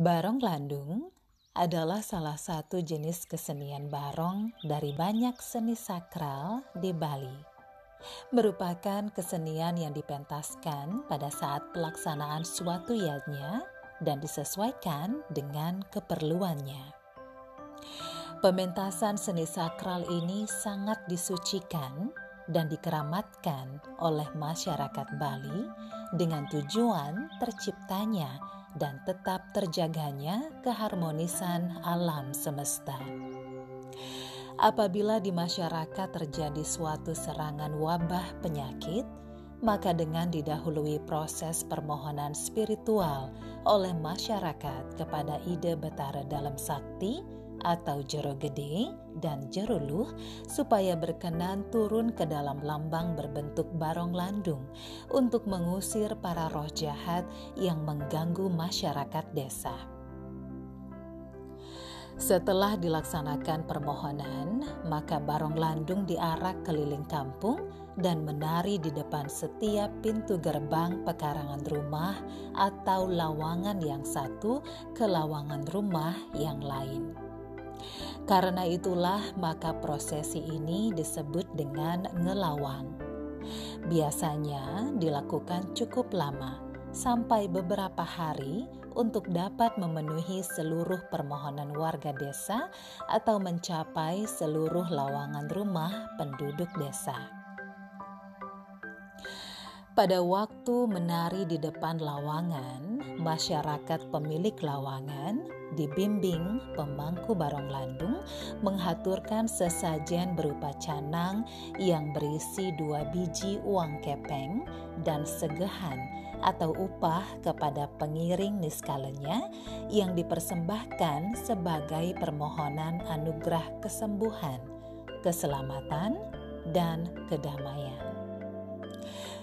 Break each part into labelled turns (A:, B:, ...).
A: Barong Landung adalah salah satu jenis kesenian barong dari banyak seni sakral di Bali. Merupakan kesenian yang dipentaskan pada saat pelaksanaan suatu yatnya dan disesuaikan dengan keperluannya. Pementasan seni sakral ini sangat disucikan dan dikeramatkan oleh masyarakat Bali dengan tujuan terciptanya dan tetap terjaganya keharmonisan alam semesta. Apabila di masyarakat terjadi suatu serangan wabah penyakit, maka dengan didahului proses permohonan spiritual oleh masyarakat kepada ide Betara dalam sakti atau jero gede dan jero luh supaya berkenan turun ke dalam lambang berbentuk barong landung untuk mengusir para roh jahat yang mengganggu masyarakat desa. Setelah dilaksanakan permohonan, maka barong landung diarak keliling kampung dan menari di depan setiap pintu gerbang pekarangan rumah atau lawangan yang satu ke lawangan rumah yang lain. Karena itulah maka prosesi ini disebut dengan ngelawang. Biasanya dilakukan cukup lama, sampai beberapa hari untuk dapat memenuhi seluruh permohonan warga desa atau mencapai seluruh lawangan rumah penduduk desa. Pada waktu menari di depan lawangan, masyarakat pemilik lawangan dibimbing pemangku barong landung menghaturkan sesajen berupa canang yang berisi dua biji uang kepeng dan segehan atau upah kepada pengiring niskalenya yang dipersembahkan sebagai permohonan anugerah kesembuhan, keselamatan, dan kedamaian.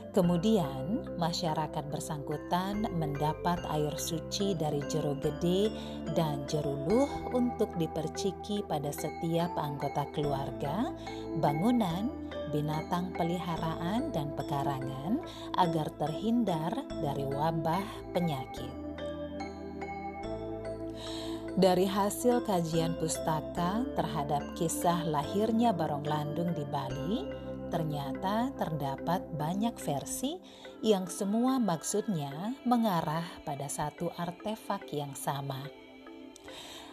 A: Kemudian, masyarakat bersangkutan mendapat air suci dari jeru gede dan jeruluh untuk diperciki pada setiap anggota keluarga, bangunan, binatang peliharaan, dan pekarangan agar terhindar dari wabah penyakit. Dari hasil kajian pustaka terhadap kisah lahirnya Barong Landung di Bali, ternyata terdapat banyak versi yang semua maksudnya mengarah pada satu artefak yang sama.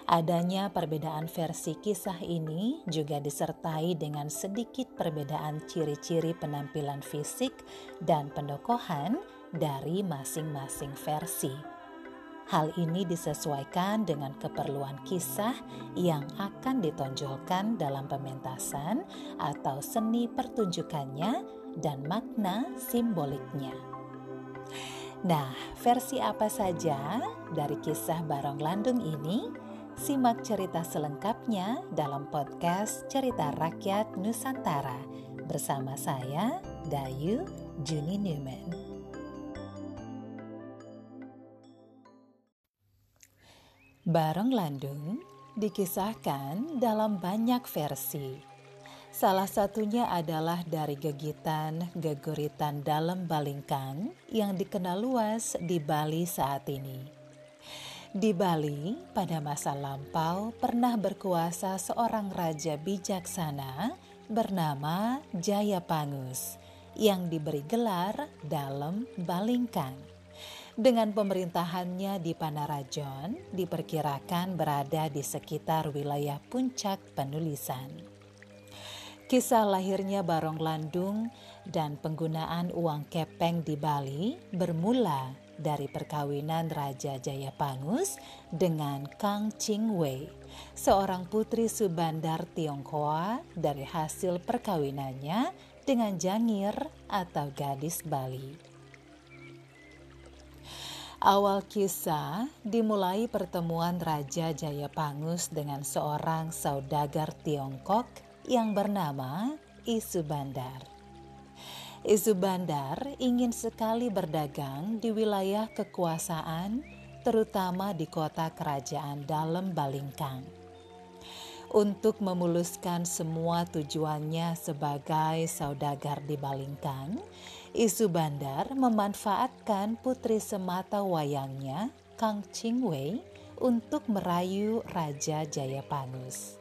A: Adanya perbedaan versi kisah ini juga disertai dengan sedikit perbedaan ciri-ciri penampilan fisik dan pendokohan dari masing-masing versi. Hal ini disesuaikan dengan keperluan kisah yang akan ditonjolkan dalam pementasan atau seni pertunjukannya dan makna simboliknya. Nah, versi apa saja dari kisah Barong Landung ini? Simak cerita selengkapnya dalam podcast Cerita Rakyat Nusantara bersama saya, Dayu Juni Newman. Barong Landung dikisahkan dalam banyak versi. Salah satunya adalah dari gegitan geguritan dalam balingkang yang dikenal luas di Bali saat ini. Di Bali, pada masa lampau pernah berkuasa seorang raja bijaksana bernama Jayapangus yang diberi gelar dalam balingkang dengan pemerintahannya di Panarajon diperkirakan berada di sekitar wilayah puncak penulisan. Kisah lahirnya Barong Landung dan penggunaan uang kepeng di Bali bermula dari perkawinan Raja Jayapangus dengan Kang Ching Wei, seorang putri Subandar Tionghoa dari hasil perkawinannya dengan Jangir atau gadis Bali. Awal kisah dimulai pertemuan Raja Jayapangus dengan seorang saudagar Tiongkok yang bernama Isu Bandar. Isu Bandar ingin sekali berdagang di wilayah kekuasaan, terutama di kota kerajaan dalam Balingkang. Untuk memuluskan semua tujuannya sebagai saudagar di Balingkang, Isu Bandar memanfaatkan putri semata wayangnya, Kang Ching Wei, untuk merayu Raja Jayapangus.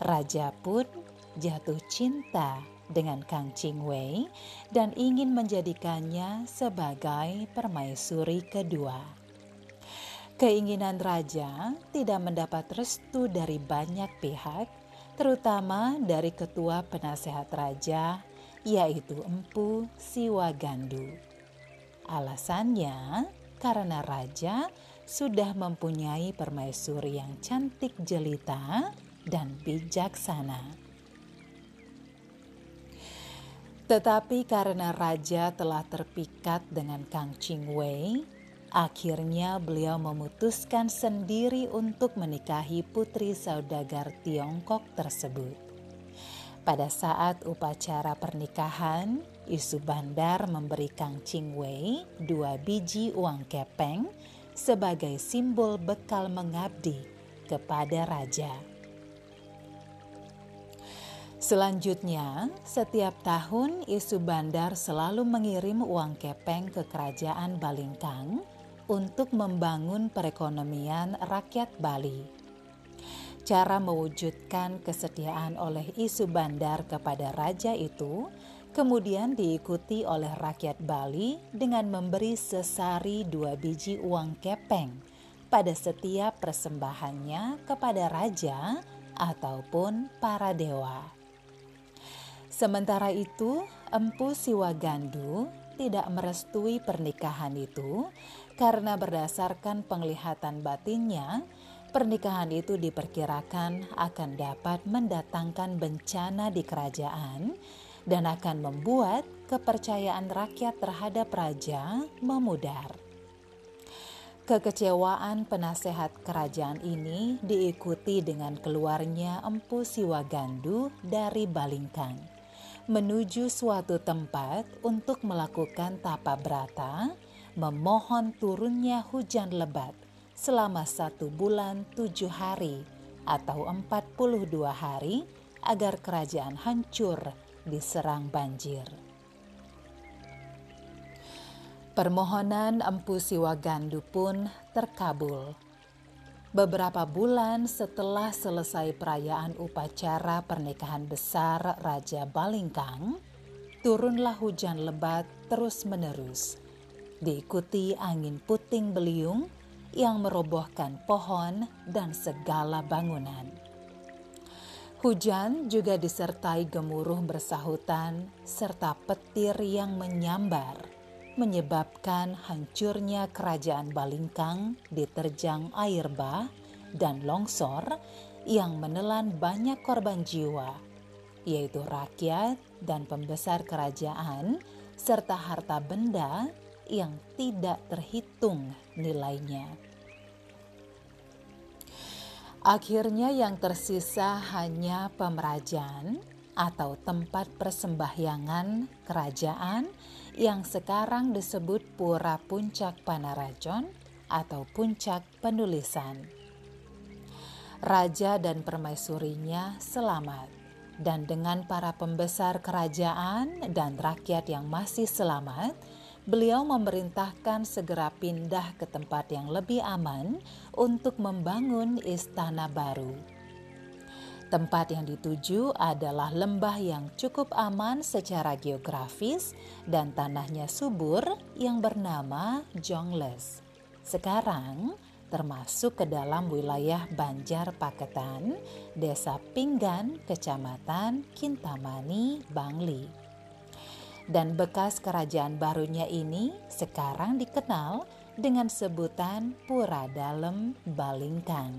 A: Raja pun jatuh cinta dengan Kang Ching Wei dan ingin menjadikannya sebagai permaisuri kedua. Keinginan raja tidak mendapat restu dari banyak pihak, terutama dari ketua penasehat raja, yaitu Empu Siwagandu. Alasannya karena raja sudah mempunyai permaisuri yang cantik jelita dan bijaksana. Tetapi karena raja telah terpikat dengan Kang Ching Wei, akhirnya beliau memutuskan sendiri untuk menikahi putri saudagar Tiongkok tersebut. Pada saat upacara pernikahan, Isu Bandar memberi Kang Ching Wei dua biji uang kepeng sebagai simbol bekal mengabdi kepada raja. Selanjutnya, setiap tahun Isu Bandar selalu mengirim uang kepeng ke kerajaan Balingkang untuk membangun perekonomian rakyat Bali. Cara mewujudkan kesetiaan oleh isu bandar kepada raja itu kemudian diikuti oleh rakyat Bali dengan memberi sesari dua biji uang kepeng pada setiap persembahannya kepada raja ataupun para dewa. Sementara itu, Empu Siwagandu tidak merestui pernikahan itu karena berdasarkan penglihatan batinnya Pernikahan itu diperkirakan akan dapat mendatangkan bencana di kerajaan dan akan membuat kepercayaan rakyat terhadap raja memudar. Kekecewaan penasehat kerajaan ini diikuti dengan keluarnya Empu Siwagandu dari Balingkang menuju suatu tempat untuk melakukan tapa berata, memohon turunnya hujan lebat selama satu bulan tujuh hari atau empat puluh dua hari agar kerajaan hancur diserang banjir. Permohonan Empu Siwagandu pun terkabul. Beberapa bulan setelah selesai perayaan upacara pernikahan besar Raja Balingkang, turunlah hujan lebat terus-menerus, diikuti angin puting beliung yang merobohkan pohon dan segala bangunan. Hujan juga disertai gemuruh bersahutan serta petir yang menyambar, menyebabkan hancurnya kerajaan Balingkang diterjang air bah dan longsor yang menelan banyak korban jiwa, yaitu rakyat dan pembesar kerajaan serta harta benda yang tidak terhitung nilainya. Akhirnya yang tersisa hanya pemerajaan atau tempat persembahyangan kerajaan yang sekarang disebut Pura Puncak Panarajon atau Puncak Penulisan. Raja dan permaisurinya selamat dan dengan para pembesar kerajaan dan rakyat yang masih selamat, beliau memerintahkan segera pindah ke tempat yang lebih aman untuk membangun istana baru. Tempat yang dituju adalah lembah yang cukup aman secara geografis dan tanahnya subur yang bernama Jongles. Sekarang termasuk ke dalam wilayah Banjar Paketan, Desa Pinggan, Kecamatan Kintamani, Bangli dan bekas kerajaan barunya ini sekarang dikenal dengan sebutan Pura Dalem Balingkang.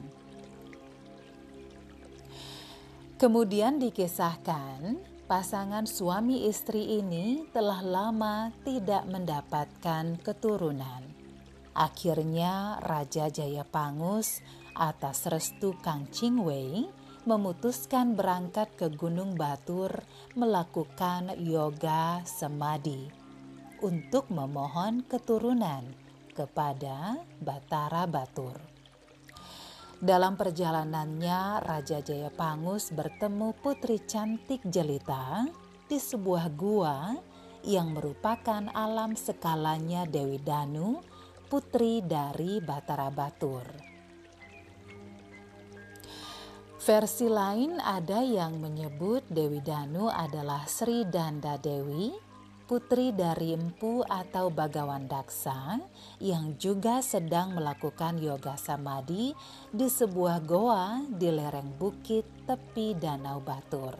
A: Kemudian dikisahkan pasangan suami istri ini telah lama tidak mendapatkan keturunan. Akhirnya Raja Jayapangus atas restu Kang Chingwei memutuskan berangkat ke Gunung Batur melakukan yoga semadi untuk memohon keturunan kepada Batara Batur. Dalam perjalanannya, Raja Jayapangus bertemu putri cantik jelita di sebuah gua yang merupakan alam skalanya Dewi Danu, putri dari Batara Batur. Versi lain ada yang menyebut Dewi Danu adalah Sri Danda Dewi, putri dari Empu atau Bagawan Daksa yang juga sedang melakukan yoga samadhi di sebuah goa di lereng bukit tepi Danau Batur.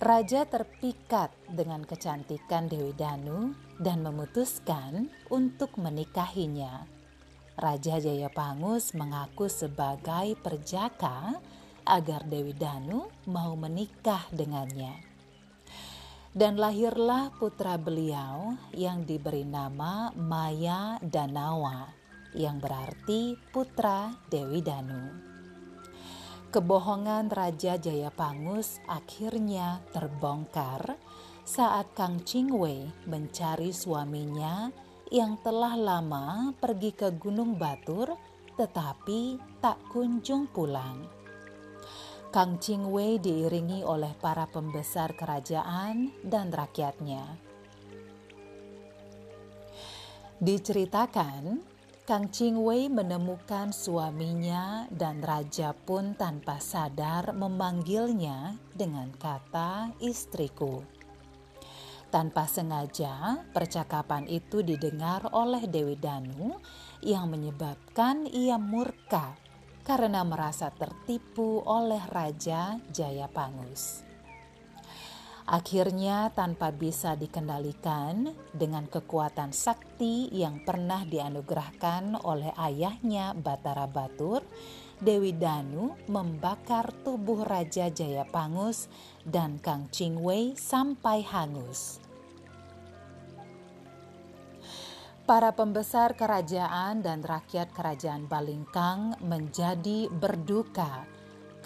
A: Raja terpikat dengan kecantikan Dewi Danu dan memutuskan untuk menikahinya. Raja Jayapangus mengaku sebagai perjaka agar Dewi Danu mau menikah dengannya. Dan lahirlah putra beliau yang diberi nama Maya Danawa, yang berarti putra Dewi Danu. Kebohongan Raja Jayapangus akhirnya terbongkar saat Kang Chingwei mencari suaminya yang telah lama pergi ke Gunung Batur tetapi tak kunjung pulang. Kang Wei diiringi oleh para pembesar kerajaan dan rakyatnya. Diceritakan, Kang Wei menemukan suaminya dan raja pun tanpa sadar memanggilnya dengan kata istriku. Tanpa sengaja, percakapan itu didengar oleh Dewi Danu yang menyebabkan ia murka karena merasa tertipu oleh Raja Jayapangus. Akhirnya tanpa bisa dikendalikan dengan kekuatan sakti yang pernah dianugerahkan oleh ayahnya Batara Batur, Dewi Danu membakar tubuh Raja Jayapangus dan Kang Chingwei sampai hangus. Para pembesar kerajaan dan rakyat kerajaan Balingkang menjadi berduka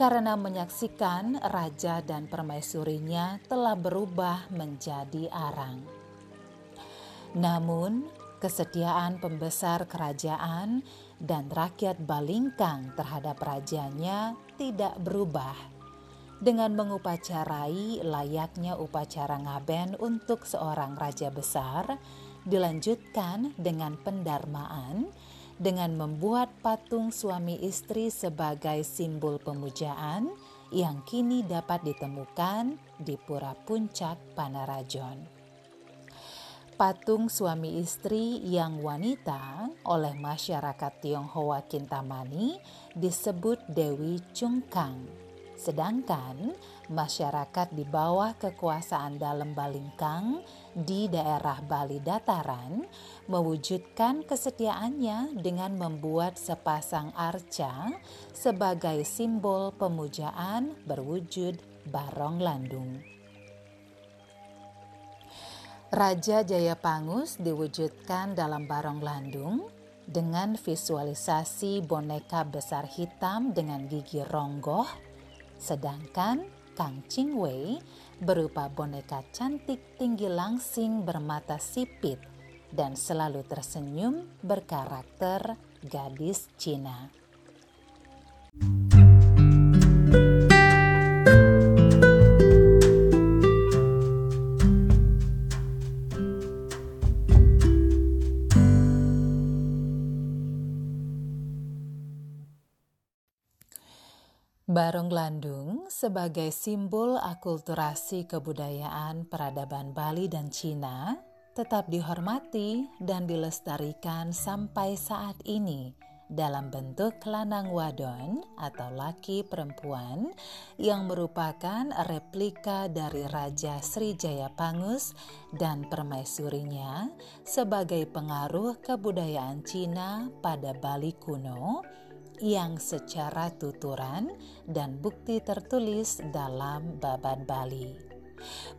A: karena menyaksikan raja dan permaisurinya telah berubah menjadi arang. Namun, kesetiaan pembesar kerajaan dan rakyat Balingkang terhadap rajanya tidak berubah dengan mengupacarai layaknya upacara ngaben untuk seorang raja besar dilanjutkan dengan pendarmaan dengan membuat patung suami istri sebagai simbol pemujaan yang kini dapat ditemukan di Pura Puncak Panarajon. Patung suami istri yang wanita oleh masyarakat Tionghoa Kintamani disebut Dewi Cungkang. Sedangkan masyarakat di bawah kekuasaan dalam Balingkang di daerah Bali Dataran mewujudkan kesetiaannya dengan membuat sepasang arca sebagai simbol pemujaan berwujud barong landung. Raja Jayapangus diwujudkan dalam barong landung dengan visualisasi boneka besar hitam dengan gigi ronggoh, sedangkan Kang Wei berupa boneka cantik tinggi langsing bermata sipit dan selalu tersenyum berkarakter gadis Cina. Barong Landung sebagai simbol akulturasi kebudayaan peradaban Bali dan Cina tetap dihormati dan dilestarikan sampai saat ini dalam bentuk lanang wadon atau laki perempuan yang merupakan replika dari Raja Srijaya Pangus dan permaisurinya sebagai pengaruh kebudayaan Cina pada Bali kuno yang secara tuturan dan bukti tertulis dalam Babat Bali.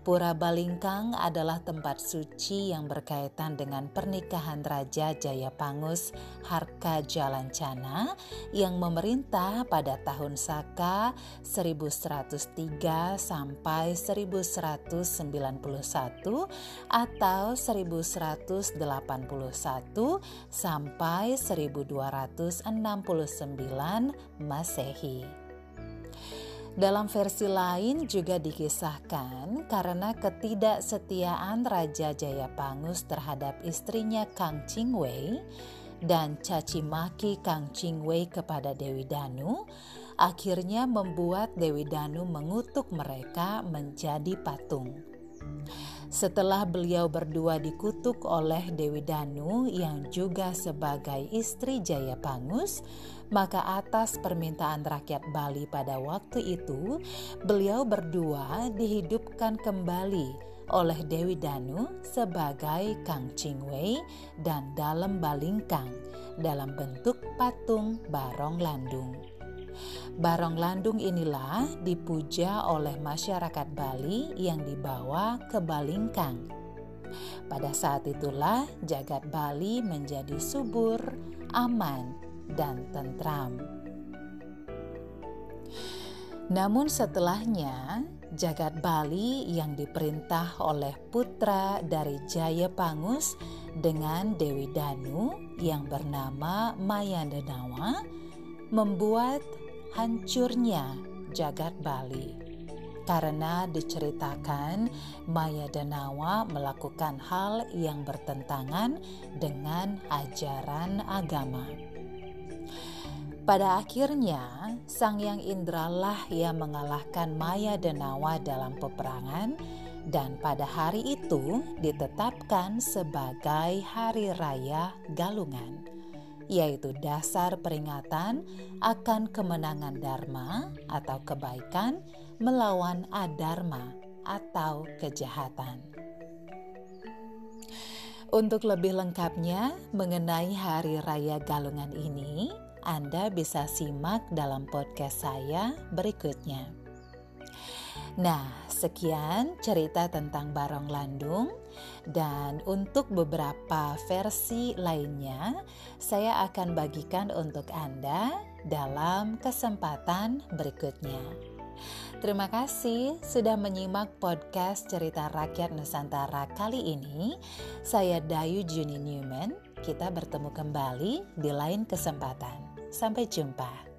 A: Pura Balingkang adalah tempat suci yang berkaitan dengan pernikahan Raja Jayapangus Harka Jalancana yang memerintah pada tahun Saka 1103 sampai 1191 atau 1181 sampai 1269 Masehi. Dalam versi lain juga dikisahkan karena ketidaksetiaan Raja Jayapangus terhadap istrinya Kang Wei, dan caci maki Kang Wei kepada Dewi Danu akhirnya membuat Dewi Danu mengutuk mereka menjadi patung. Setelah beliau berdua dikutuk oleh Dewi Danu yang juga sebagai istri Jaya Pangus, maka atas permintaan rakyat Bali pada waktu itu, beliau berdua dihidupkan kembali oleh Dewi Danu sebagai Kang Wei dan dalam balingkang dalam bentuk patung Barong Landung. Barong Landung inilah dipuja oleh masyarakat Bali yang dibawa ke Balingkang. Pada saat itulah jagat Bali menjadi subur, aman, dan tentram. Namun setelahnya, jagat Bali yang diperintah oleh putra dari Jaya Pangus dengan Dewi Danu yang bernama Maya Denawa membuat hancurnya jagat Bali. Karena diceritakan Maya Danawa melakukan hal yang bertentangan dengan ajaran agama. Pada akhirnya, Sang Yang Indralah yang mengalahkan Maya Danawa dalam peperangan dan pada hari itu ditetapkan sebagai Hari Raya Galungan yaitu dasar peringatan akan kemenangan Dharma atau kebaikan melawan adharma atau kejahatan. Untuk lebih lengkapnya mengenai Hari Raya Galungan ini, Anda bisa simak dalam podcast saya berikutnya. Nah, sekian cerita tentang Barong Landung dan untuk beberapa versi lainnya saya akan bagikan untuk Anda dalam kesempatan berikutnya. Terima kasih sudah menyimak podcast Cerita Rakyat Nusantara kali ini. Saya Dayu Juni Newman. Kita bertemu kembali di lain kesempatan. Sampai jumpa.